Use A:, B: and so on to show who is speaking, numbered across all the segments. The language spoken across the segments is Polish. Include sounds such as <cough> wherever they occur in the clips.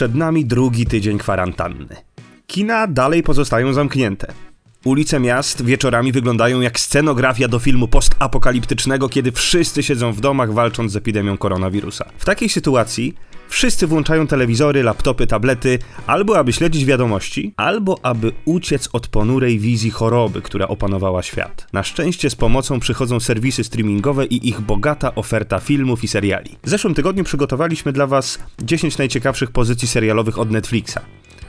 A: Przed nami drugi tydzień kwarantanny. Kina dalej pozostają zamknięte. Ulice miast wieczorami wyglądają jak scenografia do filmu postapokaliptycznego, kiedy wszyscy siedzą w domach walcząc z epidemią koronawirusa. W takiej sytuacji wszyscy włączają telewizory, laptopy, tablety, albo aby śledzić wiadomości, albo aby uciec od ponurej wizji choroby, która opanowała świat. Na szczęście z pomocą przychodzą serwisy streamingowe i ich bogata oferta filmów i seriali. W zeszłym tygodniu przygotowaliśmy dla Was 10 najciekawszych pozycji serialowych od Netflixa.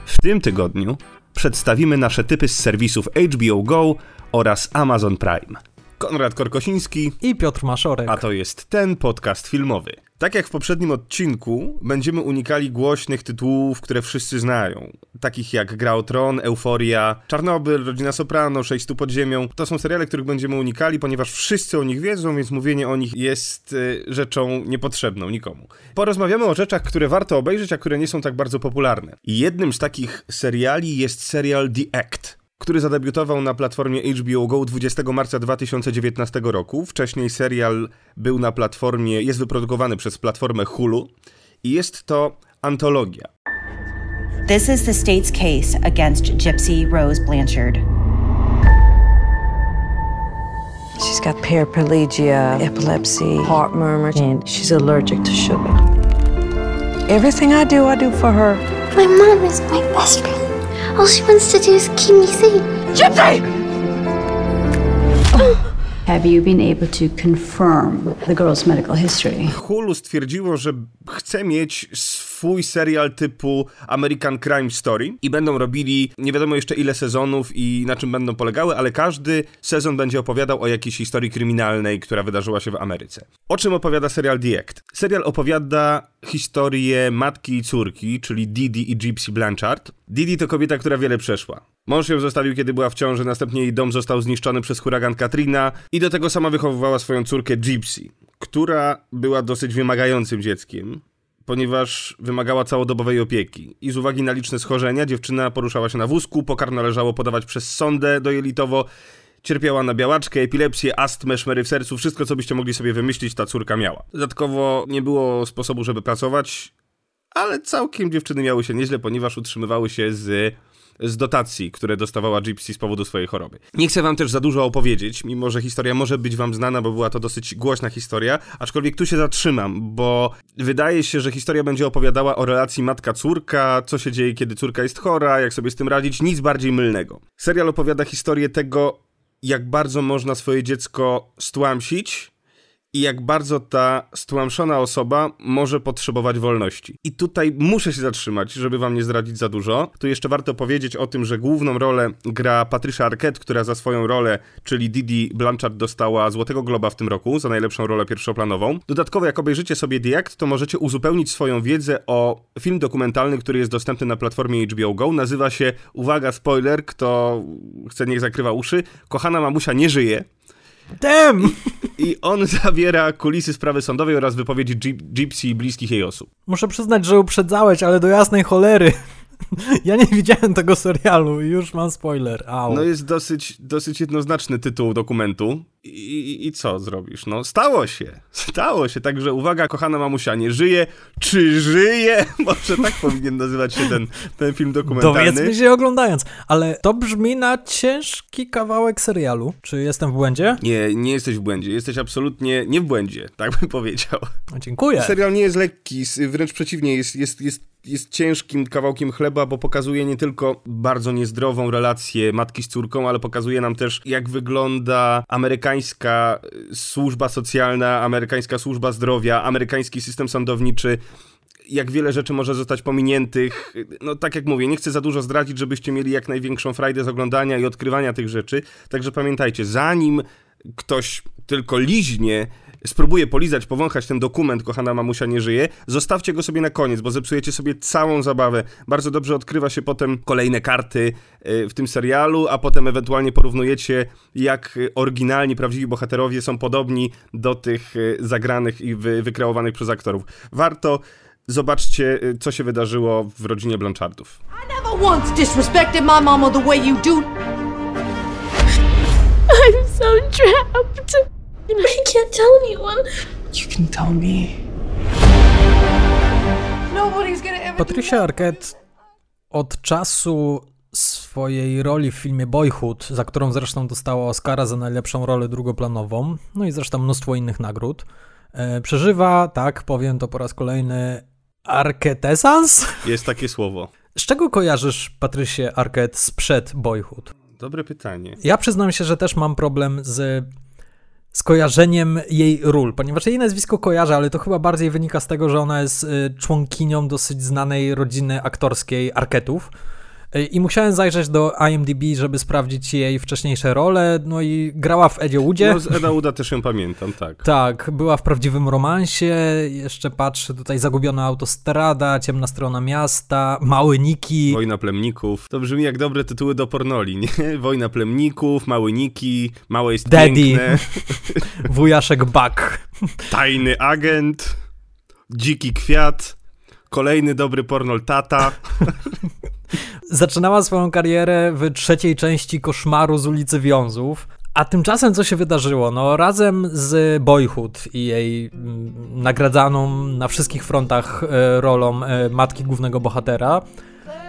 A: W tym tygodniu przedstawimy nasze typy z serwisów HBO Go oraz Amazon Prime. Konrad Korkosiński,
B: I Piotr Maszorek.
A: a to jest ten podcast filmowy. Tak jak w poprzednim odcinku, będziemy unikali głośnych tytułów, które wszyscy znają. Takich jak Gra o Tron, Euforia, Czarnobyl, Rodzina Soprano, Sześć stu pod ziemią. To są seriale, których będziemy unikali, ponieważ wszyscy o nich wiedzą, więc mówienie o nich jest y, rzeczą niepotrzebną nikomu. Porozmawiamy o rzeczach, które warto obejrzeć, a które nie są tak bardzo popularne. I jednym z takich seriali jest serial The Act który zadebiutował na platformie HBO Go 20 marca 2019 roku. Wcześniej serial był na platformie, jest wyprodukowany przez platformę Hulu i jest to antologia.
C: This is the state's case against Gypsy Rose Blanchard.
D: She's got paraplegia, epilepsy, heart murmurs, and she's allergic to sugar. Everything I do, I do for her.
E: My mom is my best friend. All she wants to do is keep me safe.
F: Have you been able to confirm the girl's medical history?
A: Hulu stwierdziło, że chce mieć swój serial typu American Crime Story i będą robili nie wiadomo jeszcze ile sezonów i na czym będą polegały, ale każdy sezon będzie opowiadał o jakiejś historii kryminalnej, która wydarzyła się w Ameryce. O czym opowiada serial The Act? Serial opowiada historię matki i córki, czyli Didi i Gypsy Blanchard. Didi to kobieta, która wiele przeszła. Mąż ją zostawił, kiedy była w ciąży, następnie jej dom został zniszczony przez huragan Katrina i do tego sama wychowywała swoją córkę Gypsy, która była dosyć wymagającym dzieckiem, ponieważ wymagała całodobowej opieki. I z uwagi na liczne schorzenia dziewczyna poruszała się na wózku, pokarm należało podawać przez sondę dojelitowo, cierpiała na białaczkę, epilepsję, astmę, szmery w sercu, wszystko co byście mogli sobie wymyślić ta córka miała. Dodatkowo nie było sposobu, żeby pracować, ale całkiem dziewczyny miały się nieźle, ponieważ utrzymywały się z, z dotacji, które dostawała Gypsy z powodu swojej choroby. Nie chcę wam też za dużo opowiedzieć, mimo że historia może być wam znana, bo była to dosyć głośna historia, aczkolwiek tu się zatrzymam, bo wydaje się, że historia będzie opowiadała o relacji matka-córka, co się dzieje, kiedy córka jest chora, jak sobie z tym radzić, nic bardziej mylnego. Serial opowiada historię tego, jak bardzo można swoje dziecko stłamsić, i jak bardzo ta stłamszona osoba może potrzebować wolności. I tutaj muszę się zatrzymać, żeby wam nie zdradzić za dużo. Tu jeszcze warto powiedzieć o tym, że główną rolę gra Patricia Arquette, która za swoją rolę, czyli Didi Blanchard dostała Złotego Globa w tym roku za najlepszą rolę pierwszoplanową. Dodatkowo jak obejrzycie sobie The Act, to możecie uzupełnić swoją wiedzę o film dokumentalny, który jest dostępny na platformie HBO Go. Nazywa się, uwaga, spoiler, kto chce niech zakrywa uszy, Kochana mamusia nie żyje.
B: Damn!
A: I on <laughs> zawiera kulisy sprawy sądowej oraz wypowiedzi Gyp- Gypsy i bliskich jej osób.
B: Muszę przyznać, że uprzedzałeś, ale do jasnej cholery. <laughs> Ja nie widziałem tego serialu i już mam spoiler. Au.
A: No jest dosyć, dosyć jednoznaczny tytuł dokumentu. I, i, I co zrobisz? No stało się. Stało się. Także uwaga, kochana mamusia nie żyje. Czy żyje? <laughs> Może tak powinien nazywać się ten, ten film dokumentalny.
B: Dowiedzmy się oglądając. Ale to brzmi na ciężki kawałek serialu. Czy jestem w błędzie?
A: Nie, nie jesteś w błędzie. Jesteś absolutnie nie w błędzie, tak bym powiedział.
B: Dziękuję.
A: Serial nie jest lekki, wręcz przeciwnie, jest, jest, jest, jest ciężkim kawałkiem chleba, bo pokazuje nie tylko bardzo niezdrową relację matki z córką, ale pokazuje nam też, jak wygląda amerykańska y, służba socjalna, amerykańska służba zdrowia, amerykański system sądowniczy. Jak wiele rzeczy może zostać pominiętych. No, tak jak mówię, nie chcę za dużo zdradzić, żebyście mieli jak największą frajdę z oglądania i odkrywania tych rzeczy. Także pamiętajcie, zanim ktoś tylko liźnie, spróbuje polizać, powąchać ten dokument, kochana mamusia nie żyje, zostawcie go sobie na koniec, bo zepsujecie sobie całą zabawę. Bardzo dobrze odkrywa się potem kolejne karty y, w tym serialu, a potem ewentualnie porównujecie, jak oryginalni, prawdziwi bohaterowie są podobni do tych y, zagranych i wy, wykreowanych przez aktorów. Warto. Zobaczcie, y, co się wydarzyło w rodzinie Blanchardów.
G: I never once disrespected my mama the way you do.
E: I'm so trapped. And I can't tell anyone.
H: You can tell me.
G: Nobody's gonna ever
B: Patricia Arquette od czasu swojej roli w filmie Boyhood, za którą zresztą dostała Oscara za najlepszą rolę drugoplanową, no i zresztą mnóstwo innych nagród, e, przeżywa, tak, powiem to po raz kolejny, Arquetesans?
A: Jest takie słowo.
B: Z czego kojarzysz Patricię Arquette sprzed Boyhood?
A: Dobre pytanie.
B: Ja przyznam się, że też mam problem z skojarzeniem jej ról, ponieważ jej nazwisko kojarzę, ale to chyba bardziej wynika z tego, że ona jest y, członkinią dosyć znanej rodziny aktorskiej Arketów. I musiałem zajrzeć do IMDb, żeby sprawdzić jej wcześniejsze role, no i grała w Edzie Woodzie.
A: No z Eda Uda też ją pamiętam, tak. <laughs>
B: Tak, była w prawdziwym romansie, jeszcze patrzę tutaj Zagubiona autostrada, Ciemna strona miasta, Mały Niki.
A: Wojna plemników. To brzmi jak dobre tytuły do pornoli, nie? <laughs> Wojna plemników, Mały Niki, Małe jest
B: Daddy.
A: piękne, <laughs>
B: Wujaszek Buck.
A: Tajny agent, Dziki kwiat, kolejny dobry pornol tata.
B: Zaczynała swoją karierę w trzeciej części Koszmaru z ulicy Wiązów. A tymczasem co się wydarzyło? No razem z Boyhood i jej mm, nagradzaną na wszystkich frontach e, rolą e, matki głównego bohatera,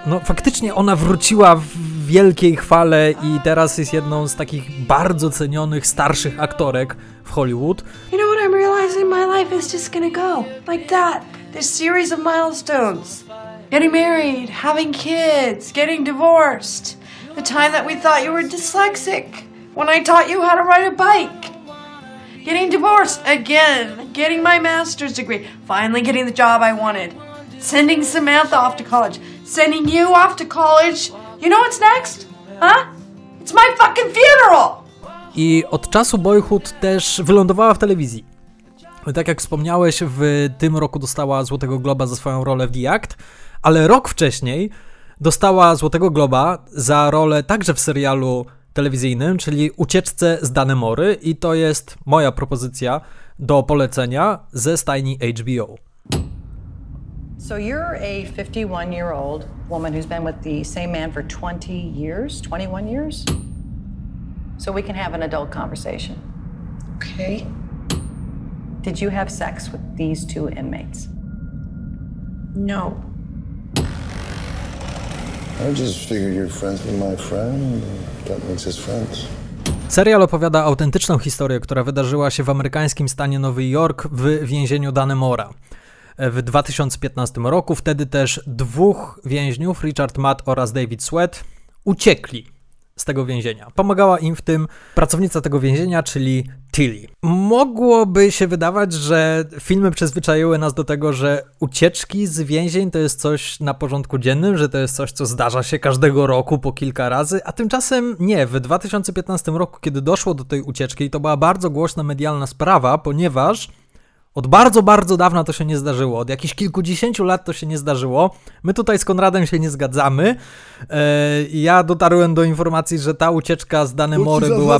B: no faktycznie ona wróciła w wielkiej chwale i teraz jest jedną z takich bardzo cenionych starszych aktorek w Hollywood.
G: You know what I'm realizing? My life is just gonna go like that. This series of milestones. Getting married, having kids, getting divorced. The time that we thought you were dyslexic. When I taught you how to ride a bike. Getting divorced again. Getting my master's degree. Finally getting the job I wanted. Sending Samantha off to college. Sending you off to college. You know what's next? Huh? It's my fucking funeral!
B: I od czasu Boyhood też wylądowała w telewizji. Tak jak wspomniałeś, w tym roku dostała Złotego Globa za swoją rolę w The Act, ale rok wcześniej dostała Złotego Globa za rolę także w serialu telewizyjnym, czyli Ucieczce z Danemory i to jest moja propozycja do polecenia ze stajni HBO.
I: So you're a 51 year old woman who's been with the same man for 20 years, 21 years? So we can have an adult conversation.
H: Okay.
I: Did you have sex with these two inmates?
H: No.
J: I just figured you're friends with my friend. That friends.
B: Serial opowiada autentyczną historię, która wydarzyła się w amerykańskim stanie Nowy Jork w więzieniu Danemora w 2015 roku. Wtedy też dwóch więźniów, Richard Matt oraz David Sweat, uciekli z tego więzienia. Pomagała im w tym pracownica tego więzienia, czyli Tilly. Mogłoby się wydawać, że filmy przyzwyczaiły nas do tego, że ucieczki z więzień to jest coś na porządku dziennym, że to jest coś, co zdarza się każdego roku po kilka razy, a tymczasem nie. W 2015 roku, kiedy doszło do tej ucieczki, to była bardzo głośna medialna sprawa, ponieważ od bardzo, bardzo dawna to się nie zdarzyło. Od jakichś kilkudziesięciu lat to się nie zdarzyło. My tutaj z Konradem się nie zgadzamy. E, ja dotarłem do informacji, że ta ucieczka z Danemory była,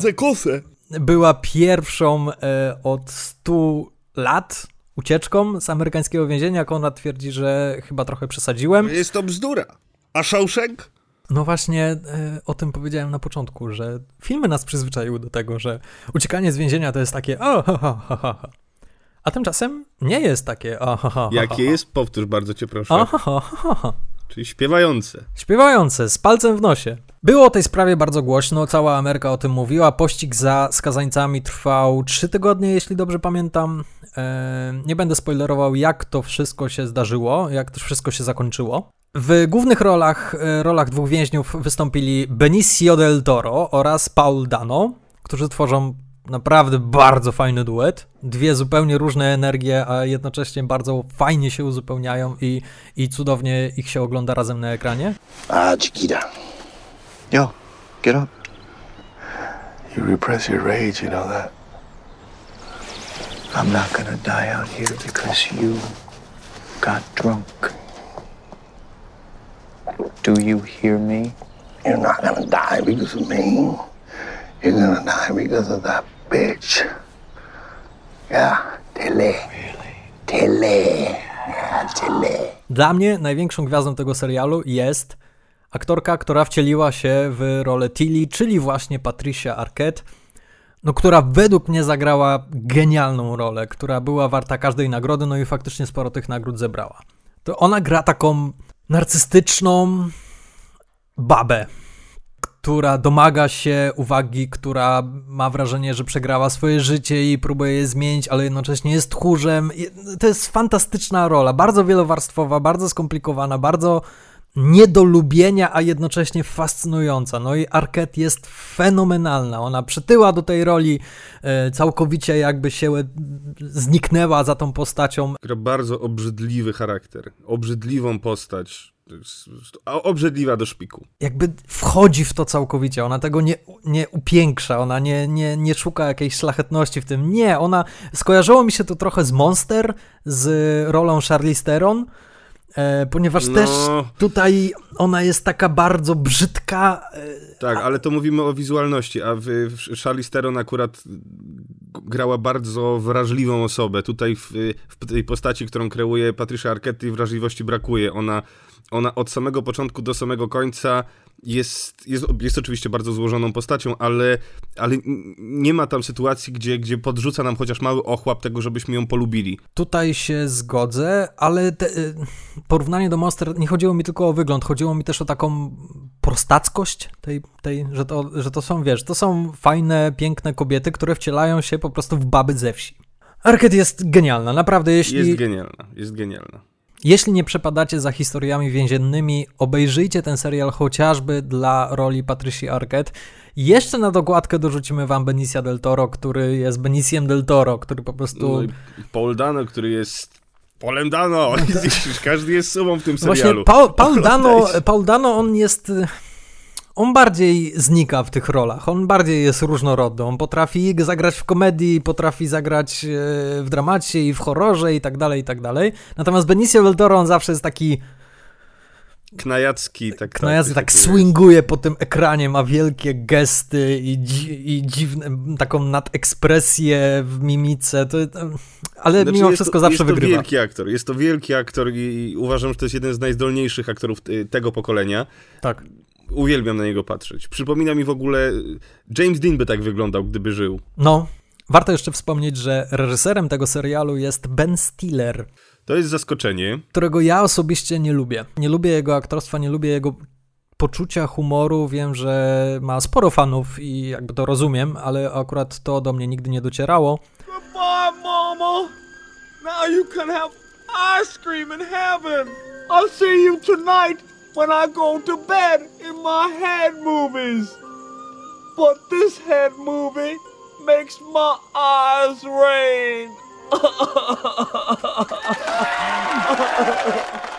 B: była pierwszą e, od 100 lat ucieczką z amerykańskiego więzienia. Konrad twierdzi, że chyba trochę przesadziłem.
A: Jest to bzdura. A Shawshank?
B: No właśnie e, o tym powiedziałem na początku, że filmy nas przyzwyczaiły do tego, że uciekanie z więzienia to jest takie o, ha, ha, ha, ha. A tymczasem nie jest takie o, ha, ha,
A: Jakie jest? Powtórz bardzo cię proszę.
B: O, ha, ha, ha, ha.
A: Czyli śpiewające.
B: Śpiewające, z palcem w nosie. Było o tej sprawie bardzo głośno, cała Ameryka o tym mówiła. Pościg za skazańcami trwał 3 tygodnie, jeśli dobrze pamiętam. Eee, nie będę spoilerował, jak to wszystko się zdarzyło, jak to wszystko się zakończyło. W głównych rolach, e, rolach dwóch więźniów wystąpili Benicio del Toro oraz Paul Dano, którzy tworzą naprawdę bardzo fajny duet. Dwie zupełnie różne energie, a jednocześnie bardzo fajnie się uzupełniają i, i cudownie ich się ogląda razem na ekranie.
J: Ah, Chiquita.
K: Yo, get up.
J: You repress your rage, you know that.
K: I'm not gonna die out here because you got drunk. Do you hear me?
J: You're not gonna die because of me. You're gonna die because of that bitch. Yeah, Tilly. Tilly. Yeah, Tilly.
B: Dla mnie największą gwiazdą tego serialu jest aktorka, która wcieliła się w rolę Tilly, czyli właśnie Patricia Arquette. no, która według mnie zagrała genialną rolę, która była warta każdej nagrody, no i faktycznie sporo tych nagród zebrała. To ona gra taką narcystyczną babę, która domaga się uwagi, która ma wrażenie, że przegrała swoje życie i próbuje je zmienić, ale jednocześnie jest tchórzem. To jest fantastyczna rola, bardzo wielowarstwowa, bardzo skomplikowana, bardzo nie do lubienia, a jednocześnie fascynująca. No i Arquette jest fenomenalna. Ona przytyła do tej roli, e, całkowicie jakby się zniknęła za tą postacią.
A: Gra bardzo obrzydliwy charakter, obrzydliwą postać. Obrzydliwa do szpiku.
B: Jakby wchodzi w to całkowicie. Ona tego nie, nie upiększa, ona nie, nie, nie szuka jakiejś szlachetności w tym. Nie, ona. Skojarzyło mi się to trochę z Monster, z rolą Charlize Theron E, ponieważ no. też tutaj ona jest taka bardzo brzydka.
A: E, tak, a... ale to mówimy o wizualności, a w, w Charlize Theron akurat grała bardzo wrażliwą osobę. Tutaj w, w tej postaci, którą kreuje Patricia Arquette, wrażliwości brakuje. Ona, ona od samego początku do samego końca jest, jest, jest oczywiście bardzo złożoną postacią, ale, ale nie ma tam sytuacji, gdzie, gdzie podrzuca nam chociaż mały ochłap tego, żebyśmy ją polubili.
B: Tutaj się zgodzę, ale te, y, porównanie do Monster nie chodziło mi tylko o wygląd, chodziło mi też o taką prostackość tej, tej że, to, że to są, wiesz, to są fajne, piękne kobiety, które wcielają się po prostu w baby ze wsi. Arket jest genialna, naprawdę, jeśli...
A: Jest genialna, jest genialna.
B: Jeśli nie przepadacie za historiami więziennymi, obejrzyjcie ten serial chociażby dla roli Patricia Arquette. Jeszcze na dokładkę dorzucimy wam Benicia del Toro, który jest Beniciem del Toro, który po prostu... No
A: Paul Dano, który jest Polem Dano. <laughs> Każdy jest sumą w tym serialu.
B: Właśnie Paul, Paul, <laughs> Dano, Paul Dano, on jest on bardziej znika w tych rolach, on bardziej jest różnorodny, on potrafi zagrać w komedii, potrafi zagrać e, w dramacie i w horrorze i tak dalej, i tak dalej. Natomiast Benicio del Toro, on zawsze jest taki
A: Knajacki, tak.
B: Knajacki tak, tak swinguje po tym ekranie, ma wielkie gesty i, dzi i dziwne, taką nadekspresję w mimice, to, ale znaczy mimo wszystko
A: to,
B: zawsze
A: jest
B: wygrywa.
A: Jest to wielki aktor, jest to wielki aktor i uważam, że to jest jeden z najzdolniejszych aktorów tego pokolenia.
B: Tak
A: uwielbiam na niego patrzeć. Przypomina mi w ogóle, James Dean by tak wyglądał, gdyby żył.
B: No, warto jeszcze wspomnieć, że reżyserem tego serialu jest Ben Stiller.
A: To jest zaskoczenie.
B: Którego ja osobiście nie lubię. Nie lubię jego aktorstwa, nie lubię jego poczucia humoru. Wiem, że ma sporo fanów i jakby to rozumiem, ale akurat to do mnie nigdy nie docierało.
L: Goodbye, mama. Now you can have ice cream in heaven. I'll see you tonight when I go to bed in my head movies. But this head movie makes my eyes rain. <laughs>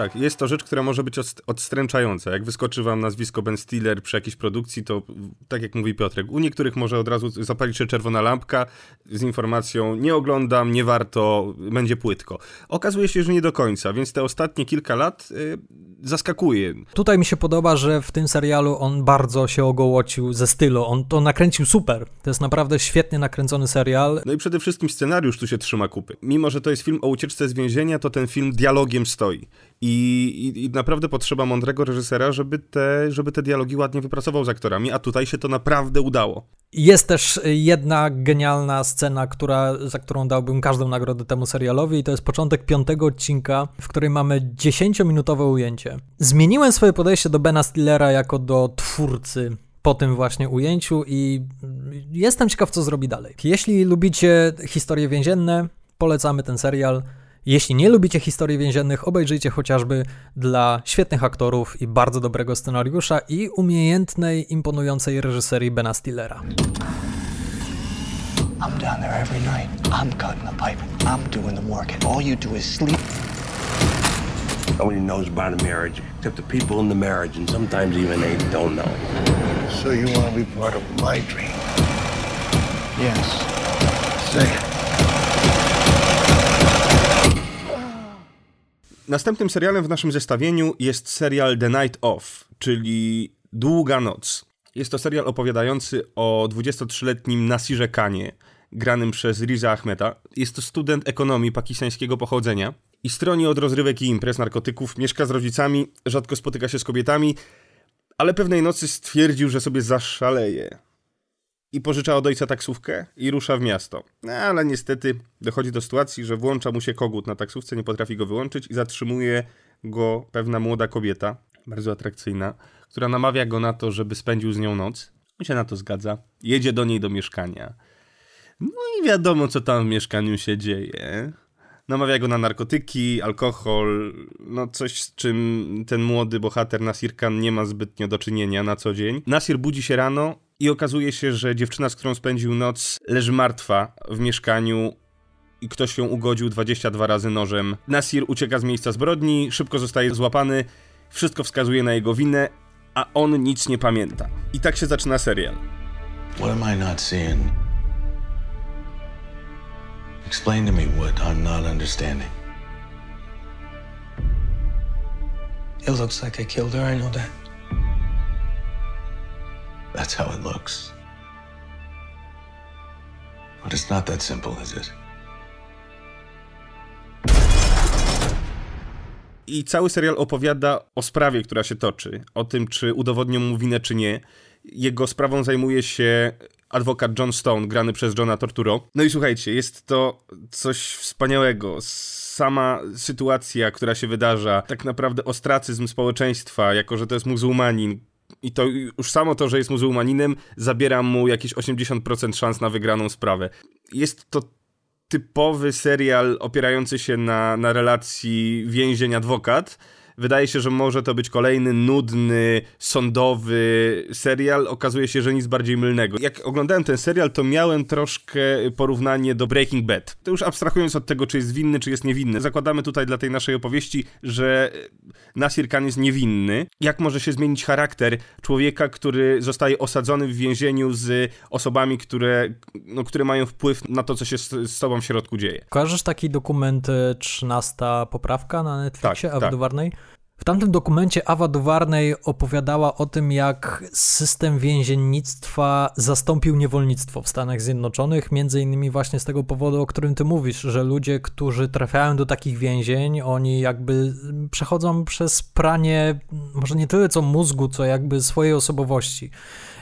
A: Tak, jest to rzecz, która może być odstręczająca. Jak wyskoczy wam nazwisko Ben Stiller przy jakiejś produkcji, to tak jak mówi Piotrek, u niektórych może od razu zapalić się czerwona lampka z informacją nie oglądam, nie warto, będzie płytko. Okazuje się, że nie do końca, więc te ostatnie kilka lat y, zaskakuje.
B: Tutaj mi się podoba, że w tym serialu on bardzo się ogołocił ze stylu. On to nakręcił super. To jest naprawdę świetnie nakręcony serial.
A: No i przede wszystkim scenariusz tu się trzyma kupy. Mimo, że to jest film o ucieczce z więzienia, to ten film dialogiem stoi. I, i, naprawdę potrzeba mądrego reżysera, żeby te, żeby te dialogi ładnie wypracował z aktorami, a tutaj się to naprawdę udało.
B: Jest też jedna genialna scena, która, za którą dałbym każdą nagrodę temu serialowi, i to jest początek piątego odcinka, w którym mamy 10-minutowe ujęcie. Zmieniłem swoje podejście do Bena Stillera jako do twórcy po tym właśnie ujęciu i jestem ciekaw, co zrobi dalej. Jeśli lubicie historie więzienne, polecamy ten serial. Jeśli nie lubicie historii więziennych, obejrzyjcie chociażby dla świetnych aktorów i bardzo dobrego scenariusza i umiejętnej, imponującej reżyserii Bena Stillera. I'm down there every night. I'm cutting the pipe. I'm doing the work. And all you do is sleep. Nobody knows about a marriage except the people in the marriage, and sometimes even they don't know.
J: So you want to be part of my dream?
K: Yes.
J: Say
A: Następnym serialem w naszym zestawieniu jest serial The Night Of, czyli Długa Noc. Jest to serial opowiadający o 23-letnim Nasirze Kanie, granym przez Riza Ahmeda. Jest to student ekonomii pakistańskiego pochodzenia i stroni od rozrywek i imprez narkotyków, mieszka z rodzicami, rzadko spotyka się z kobietami, ale pewnej nocy stwierdził, że sobie zaszaleje. I pożycza od ojca taksówkę i rusza w miasto. No, ale niestety dochodzi do sytuacji, że włącza mu się kogut na taksówce, nie potrafi go wyłączyć i zatrzymuje go pewna młoda kobieta, bardzo atrakcyjna, która namawia go na to, żeby spędził z nią noc. On się na to zgadza. Jedzie do niej do mieszkania. No i wiadomo, co tam w mieszkaniu się dzieje. Namawia go na narkotyki, alkohol, no coś z czym ten młody bohater Nasir Khan nie ma zbytnio do czynienia na co dzień. Nasir budzi się rano i okazuje się, że dziewczyna, z którą spędził noc, leży martwa w mieszkaniu i ktoś ją ugodził 22 razy nożem. Nasir ucieka z miejsca zbrodni, szybko zostaje złapany, wszystko wskazuje na jego winę, a on nic nie pamięta. I tak się zaczyna serial.
M: What am I not seeing? Explain to me what I'm not understanding.
H: It looks like I killed her, I know that.
M: That's how it looks. But it's not that simple, is it?
A: I cały serial opowiada o sprawie, która się toczy, o tym, czy udowodnią mu winę, czy nie. Jego sprawą zajmuje się adwokat John Stone, grany przez Johna Torturo. No i słuchajcie, jest to coś wspaniałego. Sama sytuacja, która się wydarza, tak naprawdę ostracyzm społeczeństwa, jako że to jest muzułmanin, i to już samo to, że jest muzułmaninem, zabiera mu jakieś 80% szans na wygraną sprawę. Jest to typowy serial opierający się na, na relacji więzień-adwokat. Wydaje się, że może to być kolejny nudny, sądowy serial. Okazuje się, że nic bardziej mylnego. Jak oglądałem ten serial, to miałem troszkę porównanie do Breaking Bad. To już abstrahując od tego, czy jest winny, czy jest niewinny. Zakładamy tutaj dla tej naszej opowieści, że Nasir Khan jest niewinny. Jak może się zmienić charakter człowieka, który zostaje osadzony w więzieniu z osobami, które, no, które mają wpływ na to, co się z, z tobą w środku dzieje.
B: Kojarzysz taki dokument 13 poprawka na Netflixie
A: Tak,
B: Ewy
A: tak.
B: W tamtym dokumencie Awa Duwarnej opowiadała o tym, jak system więziennictwa zastąpił niewolnictwo w Stanach Zjednoczonych, między innymi właśnie z tego powodu, o którym ty mówisz, że ludzie, którzy trafiają do takich więzień, oni jakby przechodzą przez pranie, może nie tyle co mózgu, co jakby swojej osobowości.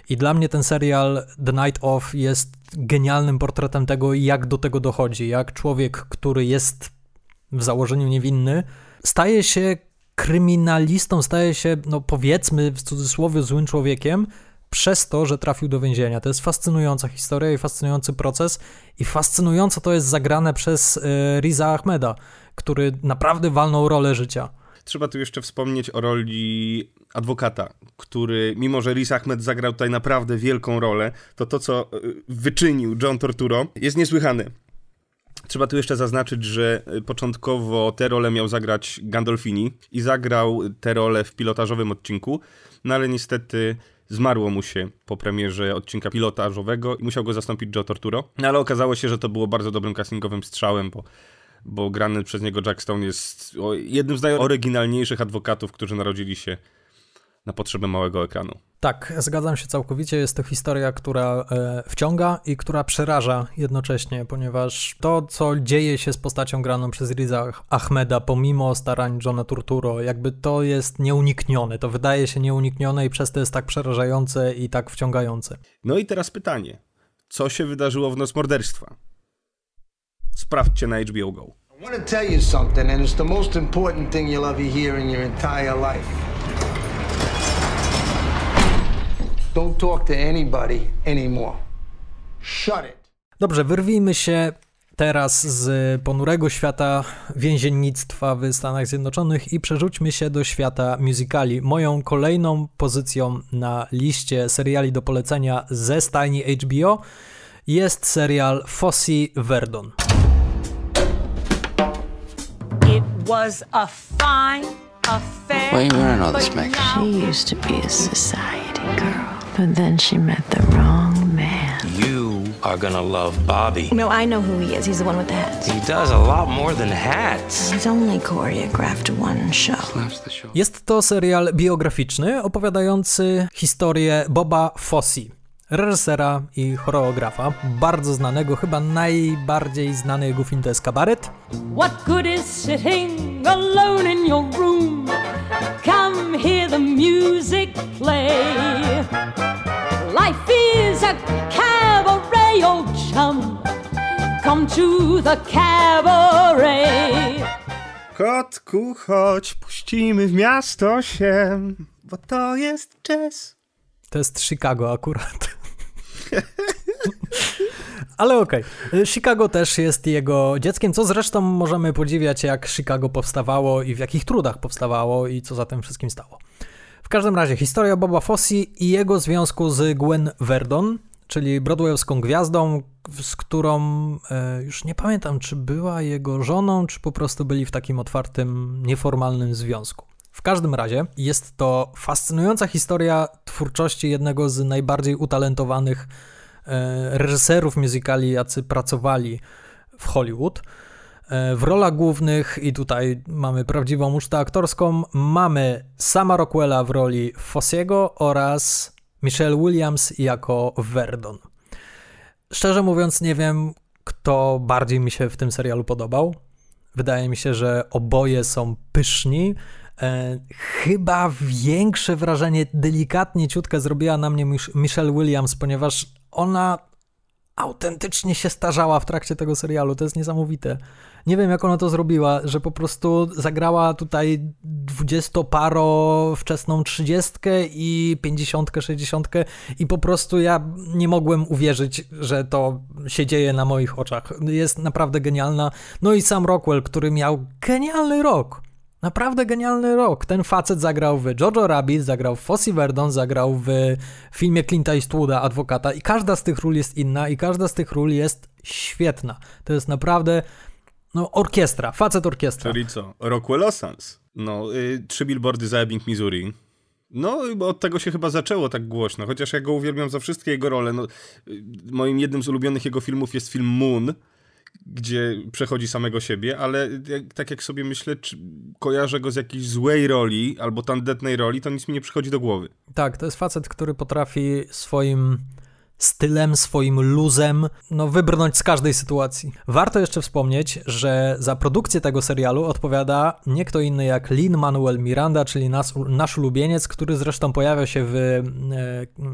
B: I dla mnie ten serial The Night Of jest genialnym portretem tego, jak do tego dochodzi, jak człowiek, który jest w założeniu niewinny, staje się kryminalistą, staje się, no powiedzmy w cudzysłowie, złym człowiekiem przez to, że trafił do więzienia. To jest fascynująca historia i fascynujący proces i fascynująco to jest zagrane przez e, Riza Ahmeda, który naprawdę walnął rolę życia.
A: Trzeba tu jeszcze wspomnieć o roli adwokata, który, mimo że Riz Ahmed zagrał tutaj naprawdę wielką rolę, to to, co y, wyczynił John Torturo, jest niesłychane. Trzeba tu jeszcze zaznaczyć, że y, początkowo tę rolę miał zagrać Gandolfini i zagrał tę rolę w pilotażowym odcinku, no ale niestety zmarło mu się po premierze odcinka pilotażowego i musiał go zastąpić Joe Torturo. No ale okazało się, że to było bardzo dobrym castingowym strzałem, bo bo grany przez niego Jack Stone jest jednym z najoryginalniejszych adwokatów, którzy narodzili się na potrzeby małego ekranu.
B: Tak, zgadzam się całkowicie. Jest to historia, która e, wciąga i która przeraża jednocześnie, ponieważ to, co dzieje się z postacią graną przez Riza Ahmeda, pomimo starań Johna Turturro, jakby to jest nieuniknione. To wydaje się nieuniknione i przez to jest tak przerażające i tak wciągające.
A: No i teraz pytanie. Co się wydarzyło w Noc Morderstwa? Sprawdźcie na HBO Go.
J: I want to tell you something, and it's the most important thing you'll ever hear in your entire life. Don't talk to anybody anymore. Shut it.
B: Dobrze, wyrwijmy się teraz z ponurego świata więziennictwa w Stanach Zjednoczonych i przerzućmy się do świata musicali. Moją kolejną pozycją na liście seriali do polecenia ze stajni HBO jest serial Fosse Verdon.
N: It was a fine affair.
K: Why are you wearing all this
N: but
K: makeup?
D: She used to be a society girl, but then she met the wrong man.
K: You are gonna love Bobby.
E: No, I know who he is. He's the one with the hats.
K: He does a lot more than hats.
D: He's only choreographed one show.
B: Jest to serial biograficzny opowiadający historię Boba Fosse, reżysera i choreografa, bardzo znanego, chyba najbardziej znany jego film to jest Kabaret.
N: What good is sitting alone in your room? Come hear the music play. life is a cabaret, old chum. Come to the cabaret.
A: Kotku, chodź, puścimy w miasto się, bo to jest jazz.
B: To jest Chicago akurat. <laughs> Ale okej. Okay. Chicago też jest jego dzieckiem, co zresztą możemy podziwiać, jak Chicago powstawało i w jakich trudach powstawało i co za tym wszystkim stało. W każdym razie historia Boba Fosse i jego związku z Gwen Verdon, czyli broadwayowską gwiazdą, z którą e, już nie pamiętam, czy była jego żoną, czy po prostu byli w takim otwartym, nieformalnym związku. W każdym razie jest to fascynująca historia twórczości jednego z najbardziej utalentowanych e, reżyserów muzykali, jacy pracowali w Hollywood. E, w rolach głównych, i tutaj mamy prawdziwą ucztę aktorską, mamy Sama Rockwella w roli Fossiego oraz Michelle Williams jako Verdon. Szczerze mówiąc, nie wiem, kto bardziej mi się w tym serialu podobał. Wydaje mi się, że oboje są pyszni. E, chyba większe wrażenie, delikatnie ciutkę zrobiła na mnie Michelle Williams, ponieważ ona autentycznie się starzała w trakcie tego serialu. To jest niesamowite. Nie wiem, jak ona to zrobiła, że po prostu zagrała tutaj dwudziestoparo wczesną trzydziestkę i pięćdziesiątkę, sześćdziesiątkę i po prostu ja nie mogłem uwierzyć, że to się dzieje na moich oczach. Jest naprawdę genialna. No i sam Rockwell, który miał genialny rok. Naprawdę genialny rok. Ten facet zagrał w Jojo Rabbit, zagrał w Fossey Verdon, zagrał w filmie Clint'a Eastwooda, Adwokata i każda z tych ról jest inna i każda z tych ról jest świetna. To jest naprawdę no, orkiestra, facet orkiestra.
A: Czyli co? Rockwell Sans. No, y, trzy billboardy za Ebbing, Missouri. No, od tego się chyba zaczęło tak głośno, chociaż ja go uwielbiam za wszystkie jego role. No, y, moim jednym z ulubionych jego filmów jest film Moon, gdzie przechodzi samego siebie, ale jak, tak jak sobie myślę, czy kojarzę go z jakiejś złej roli albo tandetnej roli, to nic mi nie przychodzi do głowy.
B: Tak, to jest facet, który potrafi swoim stylem, swoim luzem, no wybrnąć z każdej sytuacji. Warto jeszcze wspomnieć, że za produkcję tego serialu odpowiada nie kto inny jak Lin-Manuel Miranda, czyli nas, nasz ulubieniec, który zresztą pojawia się w e,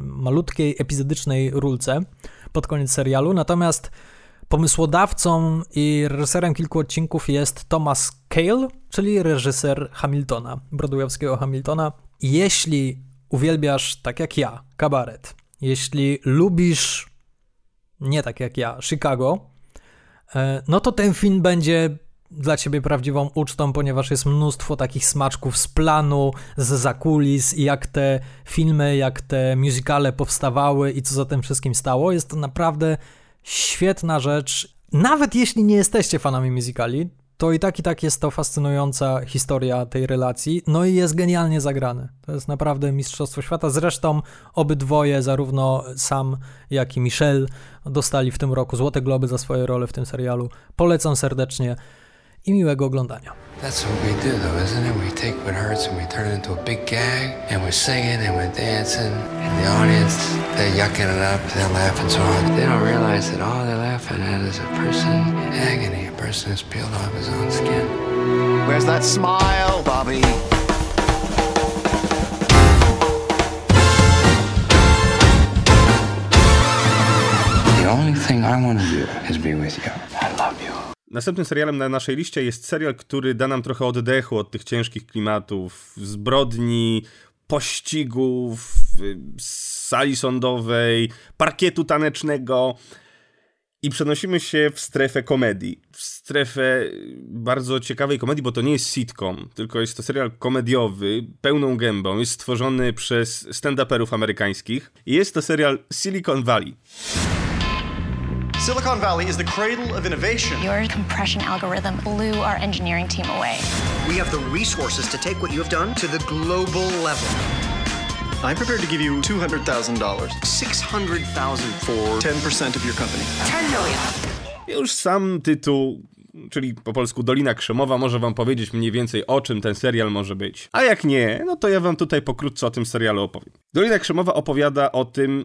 B: malutkiej, epizodycznej rulce pod koniec serialu, natomiast pomysłodawcą i reżyserem kilku odcinków jest Thomas Cale, czyli reżyser Hamiltona, broadwayowskiego Hamiltona. Jeśli uwielbiasz, tak jak ja, kabaret, jeśli lubisz, nie tak jak ja, Chicago, e, no to ten film będzie dla ciebie prawdziwą ucztą, ponieważ jest mnóstwo takich smaczków z planu, z zakulis i jak te filmy, jak te musicale powstawały i co za tym wszystkim stało. Jest to naprawdę świetna rzecz. Nawet jeśli nie jesteście fanami musicali, to i tak i tak jest to fascynująca historia tej relacji, no i jest genialnie zagrany. To jest naprawdę mistrzostwo świata. Zresztą obydwoje, zarówno Sam, jak i Michelle, dostali w tym roku Złote Globy za swoje role w tym serialu. Polecam serdecznie i miłego oglądania. That's what we do though, isn't it? We take what hurts and we turn it into a big gag and we're singing and we're dancing and the audience, they're yucking it up, they're laughing so hard. They don't realize that all they're laughing at is a person in agony, a person who's peeled off his own skin. Where's that smile, Bobby? The only thing I want to do is be with you. I love you. Następnym serialem na naszej liście jest serial, który da nam trochę oddechu od tych ciężkich klimatów, zbrodni, pościgów, sali sądowej, parkietu tanecznego i przenosimy się w strefę komedii. W strefę bardzo ciekawej komedii, bo to nie jest sitcom, tylko jest to serial komediowy, pełną gębą. Jest stworzony przez stand-uperów amerykańskich. Jest to serial Silicon Valley.
O: Silicon Valley is the cradle of innovation.
P: Your compression algorithm blew our engineering team away.
O: We have the resources to take what you have done to the global level. I'm prepared to give you $200,000. 600,000 for 10% of your company. 10 million.
A: Już sam tytuł czyli po polsku Dolina Krzemowa, może wam powiedzieć mniej więcej o czym ten serial może być. A jak nie, no to ja wam tutaj pokrótce o tym serialu opowiem. Dolina Krzemowa opowiada o tym,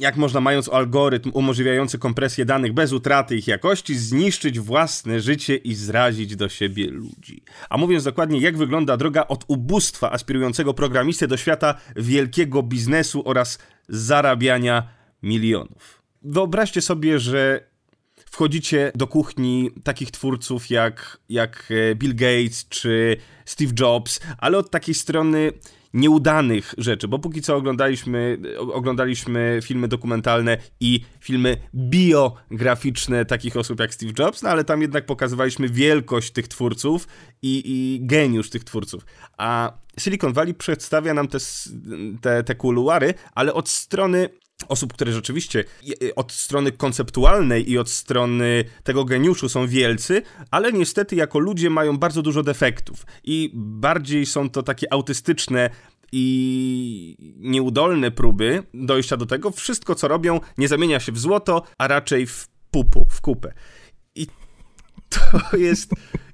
A: jak można mając algorytm umożliwiający kompresję danych bez utraty ich jakości, zniszczyć własne życie i zrazić do siebie ludzi. A mówiąc dokładnie, jak wygląda droga od ubóstwa aspirującego programisty do świata wielkiego biznesu oraz zarabiania milionów. Wyobraźcie sobie, że wchodzicie do kuchni takich twórców jak, jak e, Bill Gates czy Steve Jobs, ale od takiej strony nieudanych rzeczy, bo póki co oglądaliśmy, oglądaliśmy filmy dokumentalne i filmy biograficzne takich osób jak Steve Jobs, no ale tam jednak pokazywaliśmy wielkość tych twórców i, i geniusz tych twórców. A Silicon Valley przedstawia nam te, te, te kuluary, ale od strony osób, które rzeczywiście od strony konceptualnej i od strony tego geniuszu są wielcy, ale niestety jako ludzie mają bardzo dużo defektów i bardziej są to takie autystyczne i nieudolne próby dojścia do tego. Wszystko, co robią, nie zamienia się w złoto, a raczej w pupu, w kupę. I to <laughs> jest,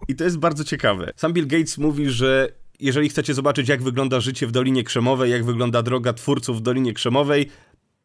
A: i to jest bardzo ciekawe. Sam Bill Gates mówi, że jeżeli chcecie zobaczyć, jak wygląda życie w Dolinie Krzemowej, jak wygląda droga twórców w Dolinie Krzemowej,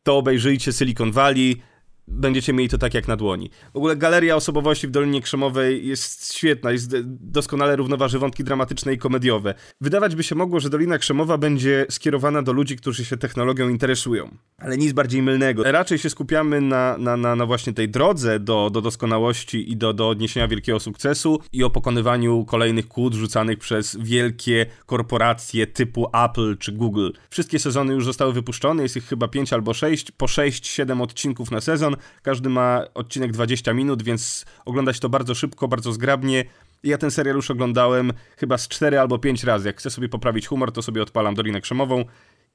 A: to obejrzyjcie Silicon Valley, będziecie mieli to tak jak na dłoni. W ogóle galeria osobowości w Dolinie Krzemowej jest świetna, jest doskonale równoważy wątki dramatyczne i komediowe. Wydawać by się mogło, że Dolina Krzemowa będzie skierowana do ludzi, którzy się technologią interesują. Ale nic bardziej mylnego. Raczej się skupiamy na, na, na, na właśnie tej drodze do, do doskonałości i do, do odniesienia wielkiego sukcesu i o pokonywaniu kolejnych kłód rzucanych przez wielkie korporacje typu Apple czy Google. Wszystkie sezony już zostały wypuszczone, jest ich chyba 5 albo 6, po 6-7 odcinków na sezon. Każdy ma odcinek 20 minut, więc oglądać to bardzo szybko, bardzo zgrabnie. Ja ten serial już oglądałem chyba z 4 albo 5 razy. Jak chcę sobie poprawić humor, to sobie odpalam Dolinę Krzemową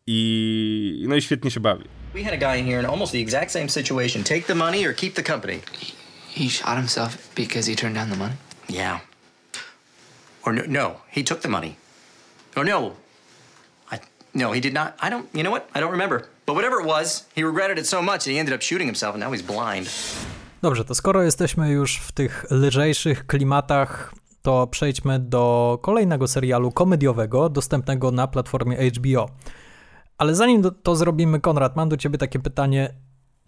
A: i no i świetnie się bawi.
Q: We had a guy here in almost the exact same situation. Take the money or keep the company.
R: He shot himself because he turned down the money?
Q: Yeah. Or no, no he took the money. Or no. I, no, he did not. I don't, you know what? I don't remember. But whatever it was, he regretted it so much that he ended up shooting himself and now he's blind.
B: Dobrze, to skoro jesteśmy już w tych lżejszych klimatach, to przejdźmy do kolejnego serialu komediowego dostępnego na platformie HBO. Ale zanim to zrobimy, Konrad, mam do ciebie takie pytanie.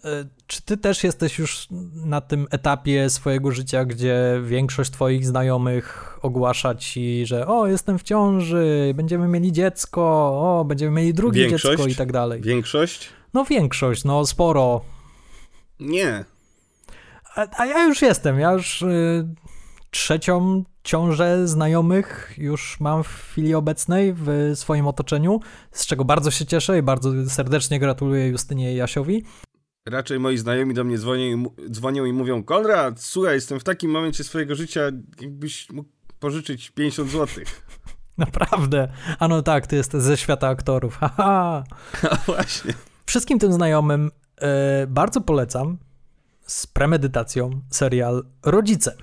B: E, czy ty też jesteś już na tym etapie swojego życia, gdzie większość twoich znajomych ogłasza ci, że o, jestem w ciąży, będziemy mieli dziecko, o, będziemy mieli drugie większość? dziecko i tak dalej?
A: Większość?
B: No większość, no sporo.
A: Nie.
B: A, a ja już jestem, ja już y, trzecią ciążę znajomych już mam w chwili obecnej w swoim otoczeniu, z czego bardzo się cieszę i bardzo serdecznie gratuluję Justynie i Jasiowi.
A: Raczej moi znajomi do mnie dzwonią i, dzwonią i mówią Konrad, słuchaj, jestem w takim momencie swojego życia, jakbyś mógł pożyczyć 50 zł. <laughs>
B: Naprawdę? A no tak, ty jesteś ze świata aktorów. <laughs> Haha. <laughs>
A: A właśnie.
B: Wszystkim tym znajomym e, bardzo polecam z premedytacją serial Rodzice.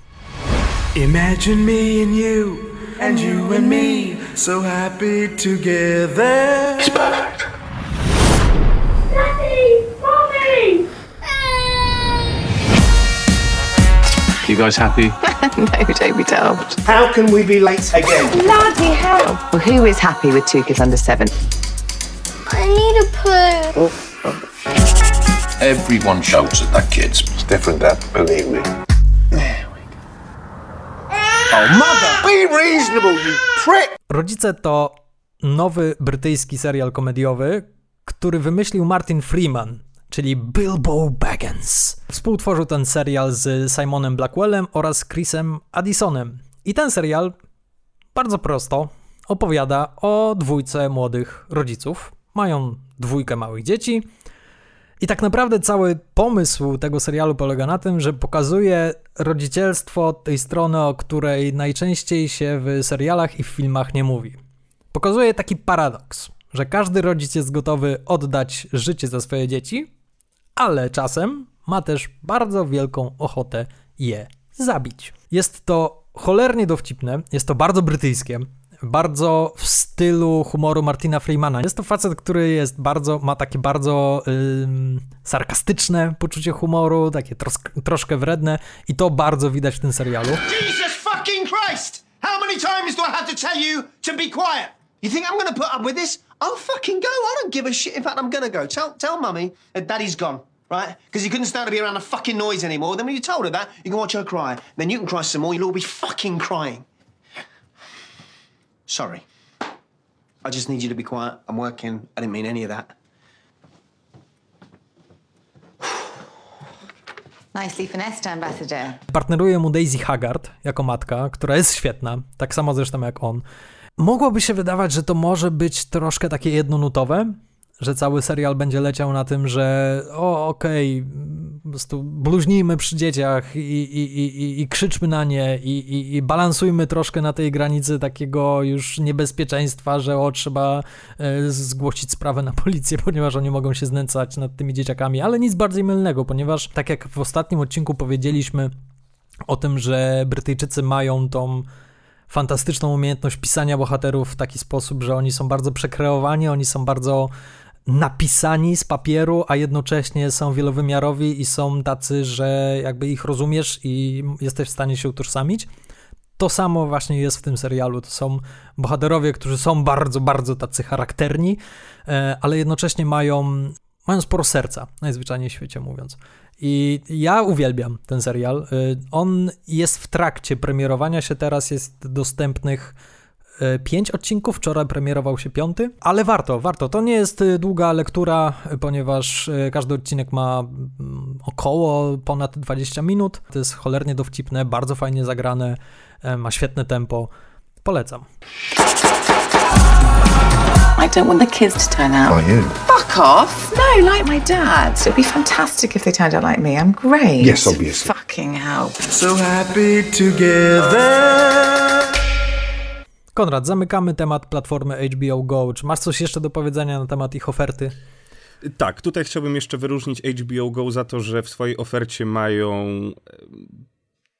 B: Imagine me and you and you and me so happy together. He's.
K: You guys happy? <laughs>
D: no, don't be daft.
J: How can we be late again?
S: Bloody hell!
D: Well, who is happy with two kids under seven?
E: I need a poo.
M: Everyone shouts at that kids.
J: It's different, Dad. Believe me. Oh, mother! Be reasonable, you prick!
B: Rodzice to nowy brytyjski serial komediowy, który wymyślił Martin Freeman, czyli Bilbo Baggins. Współtworzył ten serial z Simonem Blackwellem oraz Chrisem Addisonem. I ten serial, bardzo prosto, opowiada o dwójce młodych rodziców. Mają dwójkę małych dzieci. I tak naprawdę cały pomysł tego serialu polega na tym, że pokazuje rodzicielstwo tej strony, o której najczęściej się w serialach i w filmach nie mówi. Pokazuje taki paradoks, że każdy rodzic jest gotowy oddać życie za swoje dzieci, ale czasem ma też bardzo wielką ochotę je zabić. Jest to cholernie dowcipne, jest to bardzo brytyjskie, bardzo w stylu humoru Martina Freemana. Jest to facet, który jest bardzo, ma takie bardzo ym, sarkastyczne poczucie humoru, takie troszkę wredne i to bardzo widać w tym serialu.
J: Jesus fucking Christ! How many times do I have to tell you to be quiet? You think I'm gonna put up with this? I'll fucking go. I don't give a shit. In fact, I'm gonna go. Tell tell mummy that daddy's gone, right? Because he couldn't stand to be around the fucking noise anymore. Then when you told her that, you can watch her cry. Then you can cry some more. You'll all be fucking crying. Sorry. I just need you to be quiet. I'm working. I didn't mean any of that. <sighs>
I: Nicely finessed, ambassador.
B: Partneruje mu Daisy Haggard jako matka, która jest świetna, tak samo zresztą jak on. Mogłoby się wydawać, że to może być troszkę takie jednonutowe, że cały serial będzie leciał na tym, że o, okej, okay, po prostu bluźnijmy przy dzieciach i, i, i, i krzyczmy na nie i, i, i balansujmy troszkę na tej granicy takiego już niebezpieczeństwa, że o, trzeba e, zgłosić sprawę na policję, <laughs> ponieważ oni mogą się znęcać nad tymi dzieciakami, ale nic bardziej mylnego, ponieważ tak jak w ostatnim odcinku powiedzieliśmy o tym, że Brytyjczycy mają tą fantastyczną umiejętność pisania bohaterów w taki sposób, że oni są bardzo przekreowani, oni są bardzo napisani z papieru, a jednocześnie są wielowymiarowi i są tacy, że jakby ich rozumiesz i jesteś w stanie się utożsamić. To samo właśnie jest w tym serialu. To są bohaterowie, którzy są bardzo, bardzo tacy charakterni, e, ale jednocześnie mają, mają sporo serca, najzwyczajniej w świecie mówiąc. I ja uwielbiam ten serial. E, on jest w trakcie premierowania się teraz, jest dostępnych E, pięć odcinków, wczoraj premierował się piąty, ale warto, warto. To nie jest e, długa lektura, ponieważ każdy odcinek ma mm, około ponad 20 minut. To jest cholernie dowcipne, bardzo fajnie zagrane, ma świetne tempo. Polecam.
T: I don't want the kids to turn out.
J: Are you?
T: Fuck off! No, like my dad. It'd be fantastic if they turned out like me. I'm great.
J: Yes, obviously.
T: Fucking hell.
L: So happy together.
B: Konrad, zamykamy temat platformy HBO Go. Czy masz coś jeszcze do powiedzenia na temat ich oferty?
A: Tak, tutaj chciałbym jeszcze wyróżnić HBO Go za to, że w swojej ofercie mają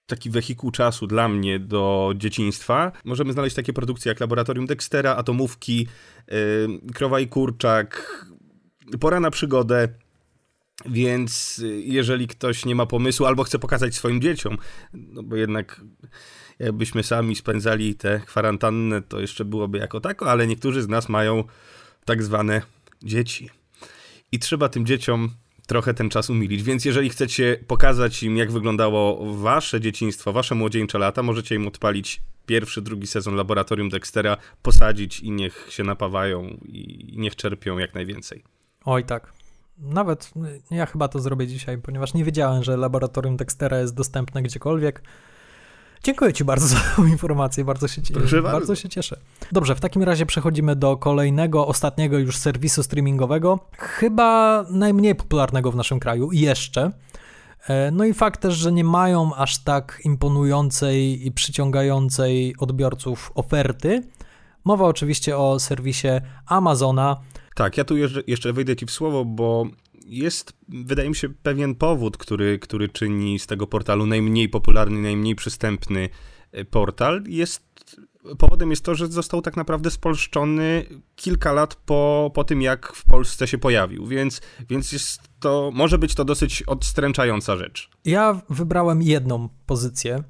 A: taki wehikuł czasu dla mnie do dzieciństwa. Możemy znaleźć takie produkcje jak Laboratorium Dextera, Atomówki, Krowa i Kurczak, Pora na przygodę. Więc y, jeżeli ktoś nie ma pomysłu albo chce pokazać swoim dzieciom, no bo jednak jakbyśmy sami spędzali te kwarantannę, to jeszcze byłoby jako tako, ale niektórzy z nas mają tak zwane dzieci. I trzeba tym dzieciom trochę ten czas umilić. Więc jeżeli chcecie pokazać im, jak wyglądało wasze dzieciństwo, wasze młodzieńcze lata, możecie im odpalić pierwszy, drugi sezon Laboratorium Dextera, posadzić i niech się napawają i niech czerpią jak najwięcej.
B: Oj tak. Nawet ja chyba to zrobię dzisiaj, ponieważ nie wiedziałem, że Laboratorium Dextera jest dostępne gdziekolwiek. Dziękuję Ci bardzo za tę informację, bardzo się, Proszę bardzo, bardzo się cieszę. Dobrze, w takim razie przechodzimy do kolejnego, ostatniego już serwisu streamingowego, chyba najmniej popularnego w naszym kraju jeszcze. E, no i fakt też, że nie mają aż tak imponującej i przyciągającej odbiorców oferty. Mowa oczywiście o serwisie Amazona.
A: Tak, ja tu jeszcze, jeszcze wejdę Ci w słowo, bo jest, wydaje mi się, pewien powód, który, który czyni z tego portalu najmniej popularny, najmniej przystępny e, portal. Jest powodem jest to, że został tak naprawdę spolszczony kilka lat po, po tym, jak w Polsce się pojawił, więc, więc jest to, może być to dosyć odstręczająca rzecz.
B: Ja wybrałem jedną pozycję,